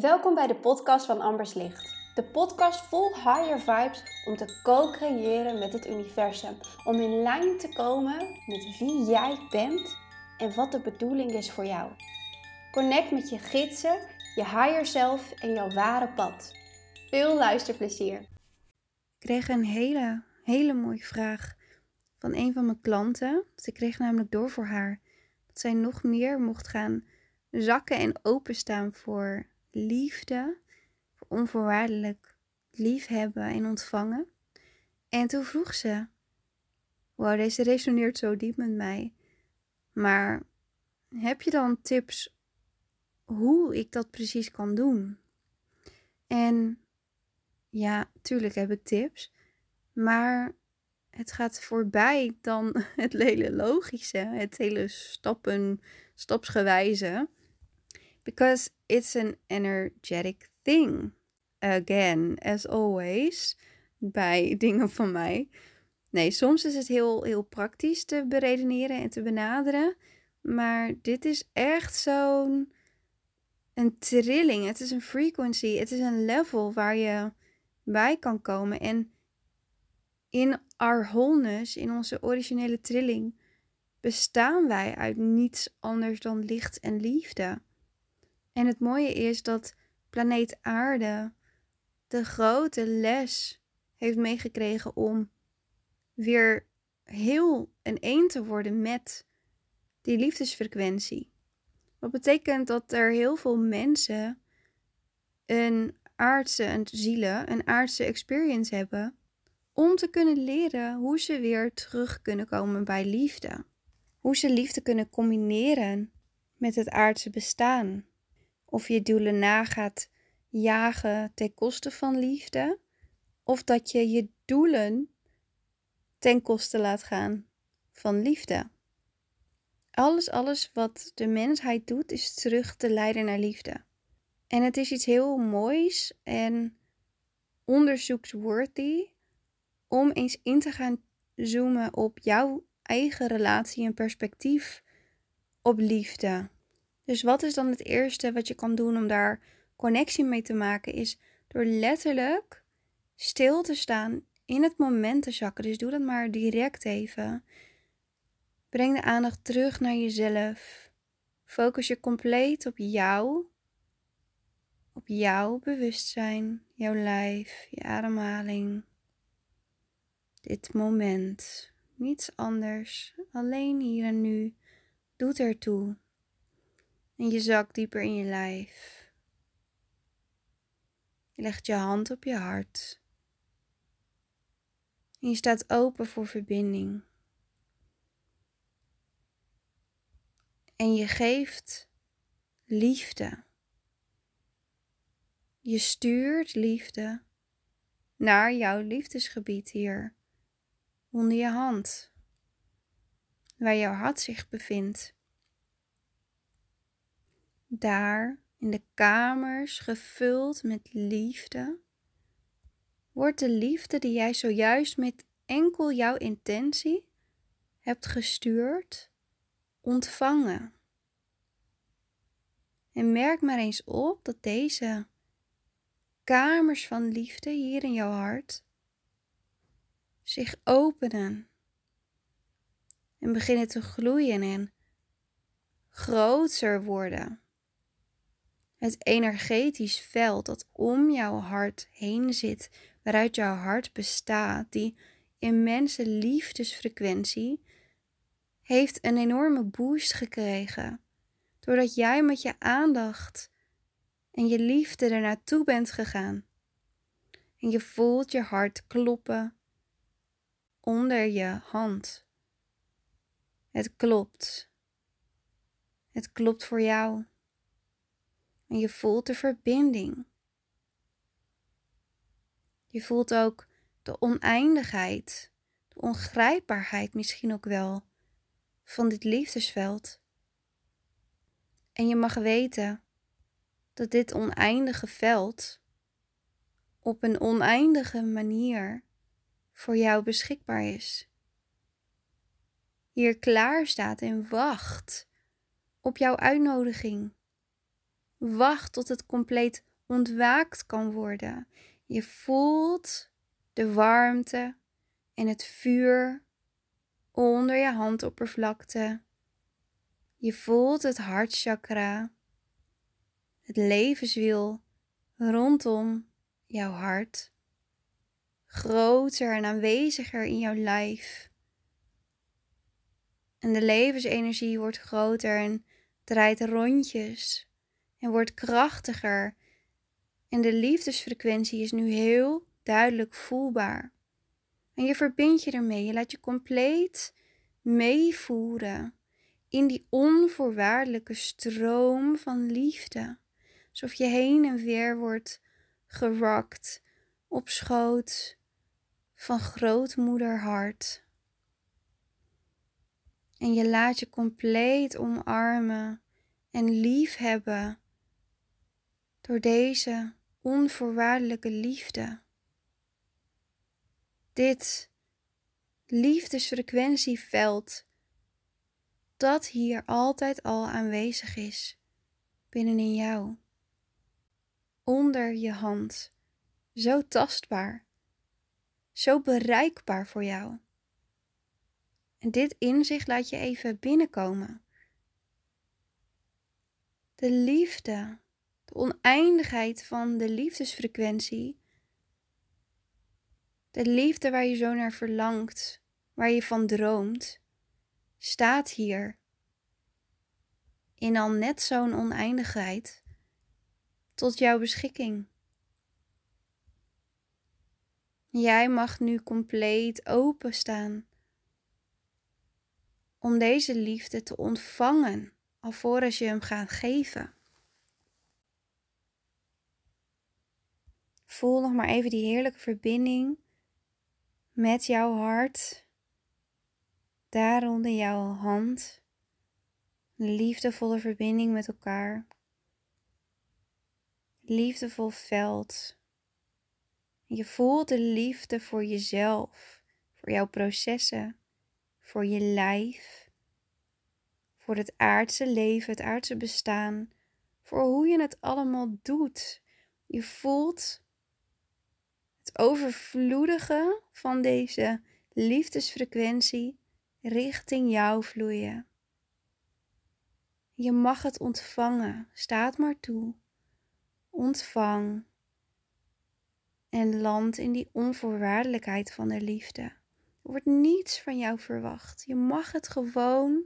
Welkom bij de podcast van Ambers Licht. De podcast vol higher vibes om te co-creëren met het universum. Om in lijn te komen met wie jij bent en wat de bedoeling is voor jou. Connect met je gidsen, je higher self en jouw ware pad. Veel luisterplezier. Ik kreeg een hele, hele mooie vraag van een van mijn klanten. Ze kreeg namelijk door voor haar dat zij nog meer mocht gaan zakken en openstaan voor liefde, voor onvoorwaardelijk liefhebben en ontvangen. En toen vroeg ze: Wow, deze resoneert zo diep met mij. Maar heb je dan tips hoe ik dat precies kan doen? En ja, tuurlijk heb ik tips. Maar het gaat voorbij dan het hele logische, het hele stappen, stapsgewijze. Because it's an energetic thing. Again, as always, bij dingen van mij. Nee, soms is het heel, heel praktisch te beredeneren en te benaderen. Maar dit is echt zo'n een trilling. Het is een frequency. Het is een level waar je bij kan komen. En in our wholeness, in onze originele trilling, bestaan wij uit niets anders dan licht en liefde. En het mooie is dat planeet Aarde de grote les heeft meegekregen om weer heel en één te worden met die liefdesfrequentie. Wat betekent dat er heel veel mensen een aardse een zielen, een aardse experience hebben om te kunnen leren hoe ze weer terug kunnen komen bij liefde. Hoe ze liefde kunnen combineren met het aardse bestaan. Of je doelen na gaat jagen ten koste van liefde, of dat je je doelen ten koste laat gaan van liefde. Alles, alles wat de mensheid doet, is terug te leiden naar liefde. En het is iets heel moois en onderzoeksworthy om eens in te gaan zoomen op jouw eigen relatie en perspectief op liefde. Dus wat is dan het eerste wat je kan doen om daar connectie mee te maken? Is door letterlijk stil te staan, in het moment te zakken. Dus doe dat maar direct even. Breng de aandacht terug naar jezelf. Focus je compleet op jou. Op jouw bewustzijn, jouw lijf, je ademhaling. Dit moment. Niets anders. Alleen hier en nu doet ertoe. En je zakt dieper in je lijf. Je legt je hand op je hart. En je staat open voor verbinding. En je geeft liefde. Je stuurt liefde naar jouw liefdesgebied hier onder je hand, waar jouw hart zich bevindt. Daar in de kamers gevuld met liefde, wordt de liefde die jij zojuist met enkel jouw intentie hebt gestuurd, ontvangen. En merk maar eens op dat deze kamers van liefde hier in jouw hart zich openen en beginnen te groeien en groter worden. Het energetisch veld dat om jouw hart heen zit, waaruit jouw hart bestaat, die immense liefdesfrequentie, heeft een enorme boost gekregen. Doordat jij met je aandacht en je liefde er naartoe bent gegaan. En je voelt je hart kloppen onder je hand. Het klopt. Het klopt voor jou. En je voelt de verbinding. Je voelt ook de oneindigheid, de ongrijpbaarheid misschien ook wel van dit liefdesveld. En je mag weten dat dit oneindige veld op een oneindige manier voor jou beschikbaar is. Hier klaar staat en wacht op jouw uitnodiging. Wacht tot het compleet ontwaakt kan worden. Je voelt de warmte en het vuur onder je handoppervlakte. Je voelt het hartchakra, het levenswiel rondom jouw hart, groter en aanweziger in jouw lijf. En de levensenergie wordt groter en draait rondjes en wordt krachtiger. En de liefdesfrequentie is nu heel duidelijk voelbaar. En je verbindt je ermee. Je laat je compleet meevoeren in die onvoorwaardelijke stroom van liefde. Alsof je heen en weer wordt gerakt op schoot van grootmoederhart. En je laat je compleet omarmen en liefhebben door deze onvoorwaardelijke liefde. Dit liefdesfrequentieveld dat hier altijd al aanwezig is binnenin jou. Onder je hand, zo tastbaar, zo bereikbaar voor jou. En dit inzicht laat je even binnenkomen. De liefde, de oneindigheid van de liefdesfrequentie, de liefde waar je zo naar verlangt, waar je van droomt, staat hier in al net zo'n oneindigheid tot jouw beschikking. Jij mag nu compleet openstaan om deze liefde te ontvangen alvorens je hem gaat geven. Voel nog maar even die heerlijke verbinding met jouw hart, daar onder jouw hand. Een liefdevolle verbinding met elkaar. Liefdevol veld. Je voelt de liefde voor jezelf, voor jouw processen, voor je lijf, voor het aardse leven, het aardse bestaan, voor hoe je het allemaal doet. Je voelt het overvloedige van deze liefdesfrequentie richting jou vloeien. Je mag het ontvangen, staat maar toe. Ontvang en land in die onvoorwaardelijkheid van de liefde. Er wordt niets van jou verwacht. Je mag het gewoon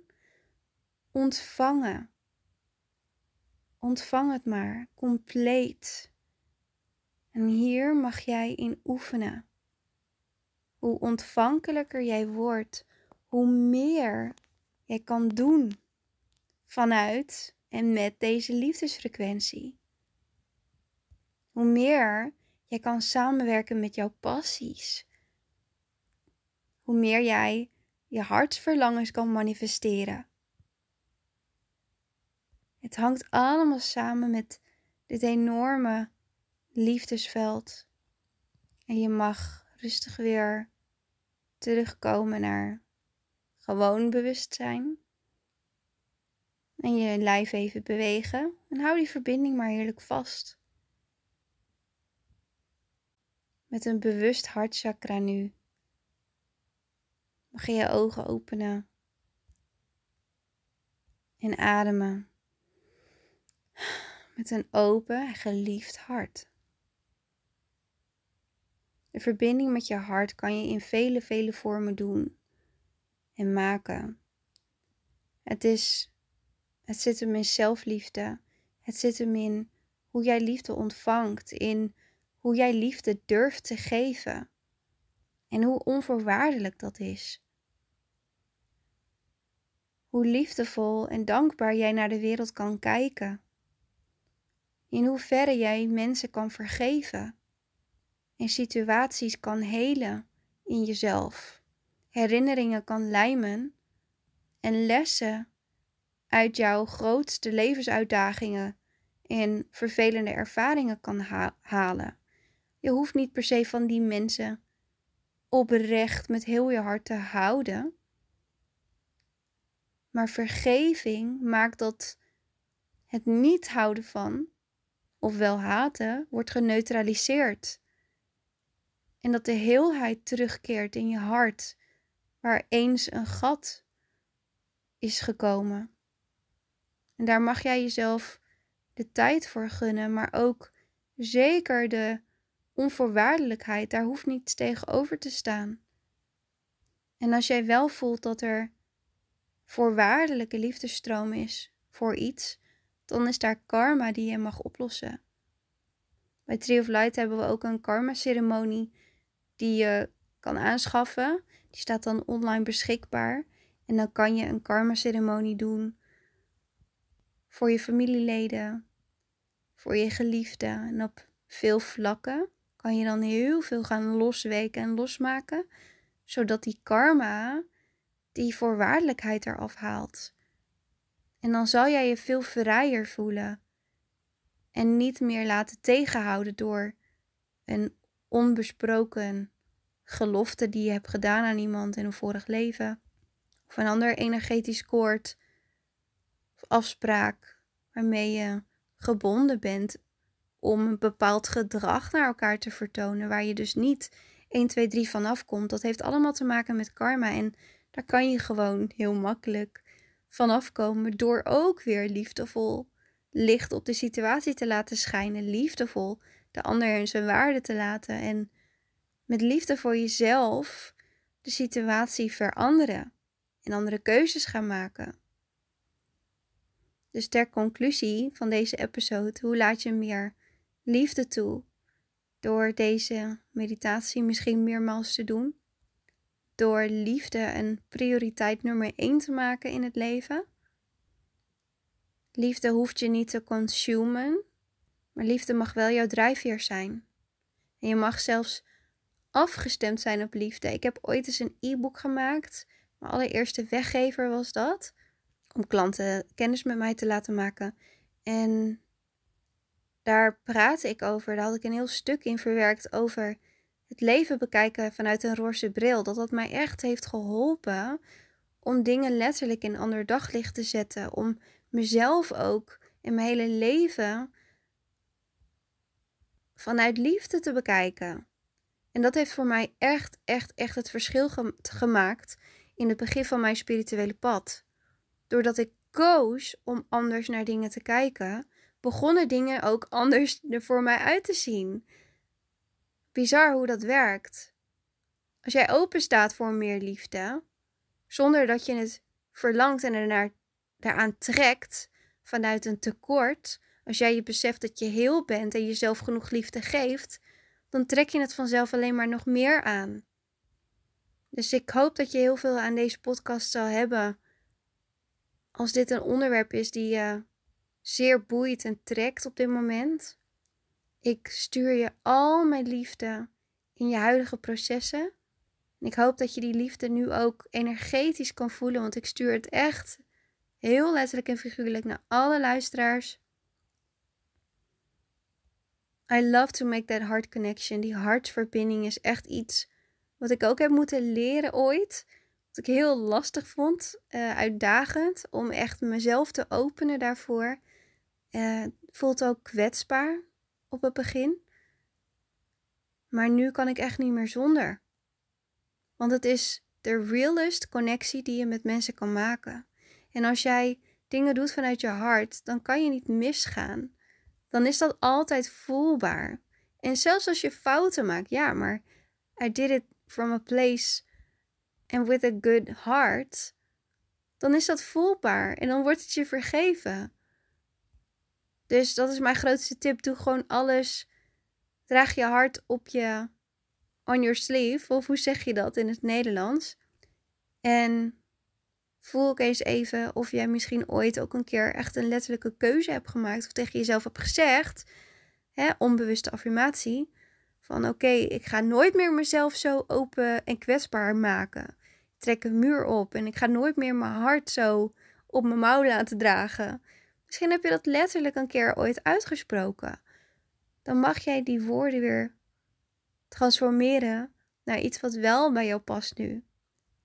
ontvangen. Ontvang het maar compleet. En hier mag jij in oefenen. Hoe ontvankelijker jij wordt, hoe meer jij kan doen vanuit en met deze liefdesfrequentie. Hoe meer jij kan samenwerken met jouw passies. Hoe meer jij je hartsverlangens kan manifesteren. Het hangt allemaal samen met dit enorme liefdesveld. En je mag rustig weer terugkomen naar gewoon bewustzijn. En je lijf even bewegen. En hou die verbinding maar heerlijk vast. Met een bewust hartchakra nu. Mag je je ogen openen. En ademen. Met een open en geliefd hart. De verbinding met je hart kan je in vele, vele vormen doen en maken. Het, is, het zit hem in zelfliefde. Het zit hem in hoe jij liefde ontvangt, in hoe jij liefde durft te geven en hoe onvoorwaardelijk dat is. Hoe liefdevol en dankbaar jij naar de wereld kan kijken. In hoeverre jij mensen kan vergeven en situaties kan helen in jezelf, herinneringen kan lijmen en lessen uit jouw grootste levensuitdagingen en vervelende ervaringen kan halen. Je hoeft niet per se van die mensen oprecht met heel je hart te houden. Maar vergeving maakt dat het niet houden van, of wel haten, wordt geneutraliseerd. En dat de heelheid terugkeert in je hart, waar eens een gat is gekomen. En daar mag jij jezelf de tijd voor gunnen, maar ook zeker de onvoorwaardelijkheid, daar hoeft niets tegenover te staan. En als jij wel voelt dat er voorwaardelijke liefdestroom is voor iets, dan is daar karma die je mag oplossen. Bij Tree of Light hebben we ook een karma-ceremonie die je kan aanschaffen. Die staat dan online beschikbaar. En dan kan je een karma-ceremonie doen voor je familieleden, voor je geliefden. En op veel vlakken kan je dan heel veel gaan losweken en losmaken, zodat die karma die voorwaardelijkheid eraf haalt. En dan zal jij je veel vrijer voelen en niet meer laten tegenhouden door een onbesproken gelofte die je hebt gedaan aan iemand in een vorig leven. Of een ander energetisch koord of afspraak waarmee je gebonden bent om een bepaald gedrag naar elkaar te vertonen, waar je dus niet 1, 2, 3 vanaf komt. Dat heeft allemaal te maken met karma en daar kan je gewoon heel makkelijk vanaf komen door ook weer liefdevol licht op de situatie te laten schijnen, liefdevol de ander in zijn waarde te laten en met liefde voor jezelf de situatie veranderen en andere keuzes gaan maken. Dus ter conclusie van deze episode, hoe laat je meer liefde toe door deze meditatie misschien meermaals te doen? Door liefde een prioriteit nummer 1 te maken in het leven? Liefde hoeft je niet te consumen, maar liefde mag wel jouw drijfveer zijn. En je mag zelfs afgestemd zijn op liefde. Ik heb ooit eens een e-book gemaakt. Mijn allereerste weggever was dat. Om klanten kennis met mij te laten maken. En daar praatte ik over. Daar had ik een heel stuk in verwerkt over het leven bekijken vanuit een roze bril. Dat dat mij echt heeft geholpen om dingen letterlijk in ander daglicht te zetten. Om mezelf ook in mijn hele leven vanuit liefde te bekijken. En dat heeft voor mij echt, echt, echt het verschil gemaakt in het begin van mijn spirituele pad. Doordat ik koos om anders naar dingen te kijken, begonnen dingen ook anders er voor mij uit te zien. Bizar hoe dat werkt. Als jij open staat voor meer liefde, zonder dat je het verlangt en ernaar, daaraan trekt vanuit een tekort, als jij je beseft dat je heel bent en jezelf genoeg liefde geeft, dan trek je het vanzelf alleen maar nog meer aan. Dus ik hoop dat je heel veel aan deze podcast zal hebben. Als dit een onderwerp is die je zeer boeit en trekt op dit moment. Ik stuur je al mijn liefde in je huidige processen. En ik hoop dat je die liefde nu ook energetisch kan voelen, want ik stuur het echt heel letterlijk en figuurlijk naar alle luisteraars. I love to make that heart connection. Die hartverbinding is echt iets wat ik ook heb moeten leren ooit. Wat ik heel lastig vond, uh, uitdagend, om echt mezelf te openen daarvoor. Uh, voelt ook kwetsbaar op het begin. Maar nu kan ik echt niet meer zonder. Want het is de realest connectie die je met mensen kan maken. En als jij dingen doet vanuit je hart, dan kan je niet misgaan dan is dat altijd voelbaar. En zelfs als je fouten maakt, ja, maar I did it from a place and with a good heart, dan is dat voelbaar en dan wordt het je vergeven. Dus dat is mijn grootste tip. Doe gewoon alles. Draag je hart op je on your sleeve. Of hoe zeg je dat in het Nederlands? En voel ook eens even of jij misschien ooit ook een keer echt een letterlijke keuze hebt gemaakt. Of tegen jezelf hebt gezegd, hè, onbewuste affirmatie. Van oké, ik ga nooit meer mezelf zo open en kwetsbaar maken. Trek een muur op en ik ga nooit meer mijn hart zo op mijn mouw laten dragen. Misschien heb je dat letterlijk een keer ooit uitgesproken. Dan mag jij die woorden weer transformeren naar iets wat wel bij jou past nu.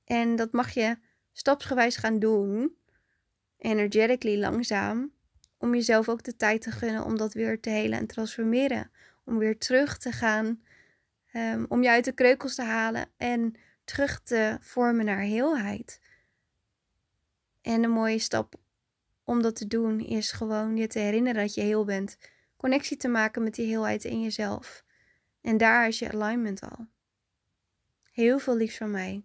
En dat mag je stapsgewijs gaan doen, energetically langzaam, om jezelf ook de tijd te gunnen om dat weer te helen en transformeren. Om weer terug te gaan, ehm, om je uit de kreukels te halen en terug te vormen naar heelheid. En een mooie stap om dat te doen is gewoon je te herinneren dat je heel bent. Connectie te maken met die heelheid in jezelf. En daar is je alignment al. Heel veel liefs van mij.